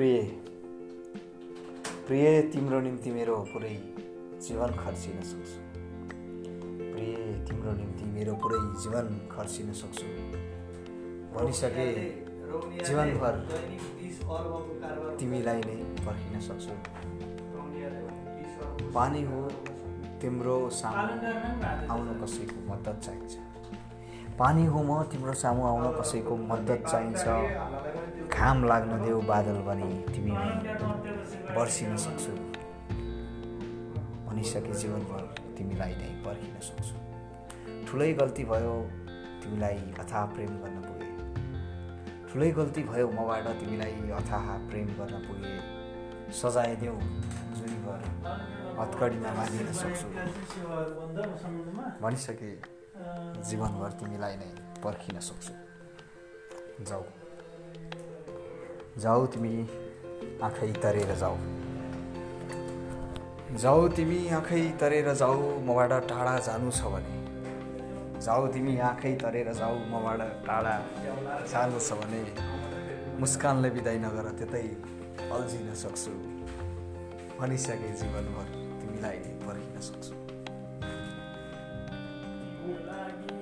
प्रिय प्रिय तिम्रो निम्ति मेरो पुरै जीवन खर्चिन सक्छु। प्रिय तिम्रो निम्ति मेरो पुरै जीवन खर्चिन सक्छु। भनिसके जीवनभर तिमीलाई नै पर्खिन सक्छु। पानी हो तिम्रो सामु आउन कसैको मद्दत चाहिन्छ। पानी हो म तिम्रो सामु आउन कसैको मद्दत चाहिन्छ। घाम लाग्न देऊ बादल बनी तिमी बर्सिन सक्छु। भनिसके जीवनभर तिमीलाई नै पर्खिन सक्छु। ठुलै गल्ती भयो तिमीलाई अथाह प्रेम गर्न पुगे। ठुलै गल्ती भयो मबाट तिमीलाई अथाह प्रेम गर्न पुगे। सजाय देऊ जुनीभर हत्कडीमा बाँधिन सक्छु। भनिसके जीवनभर तिमीलाई नै पर्खिन सक्छु। जाऊ। जाऊ तिमी आँखै तरेर जाऊ। जाऊ तिमी आँखै तरेर जाऊ मबाट टाढा जानु छ भने। जाऊ तिमी आँखै तरेर जाऊ मबाट टाढा जानु छ भने। मुस्कानले बिदाई नगर त्यतै अल्झिन सक्छु। भनिसके जीवनभर। तिमीलाई नै पर्खिन सक्छु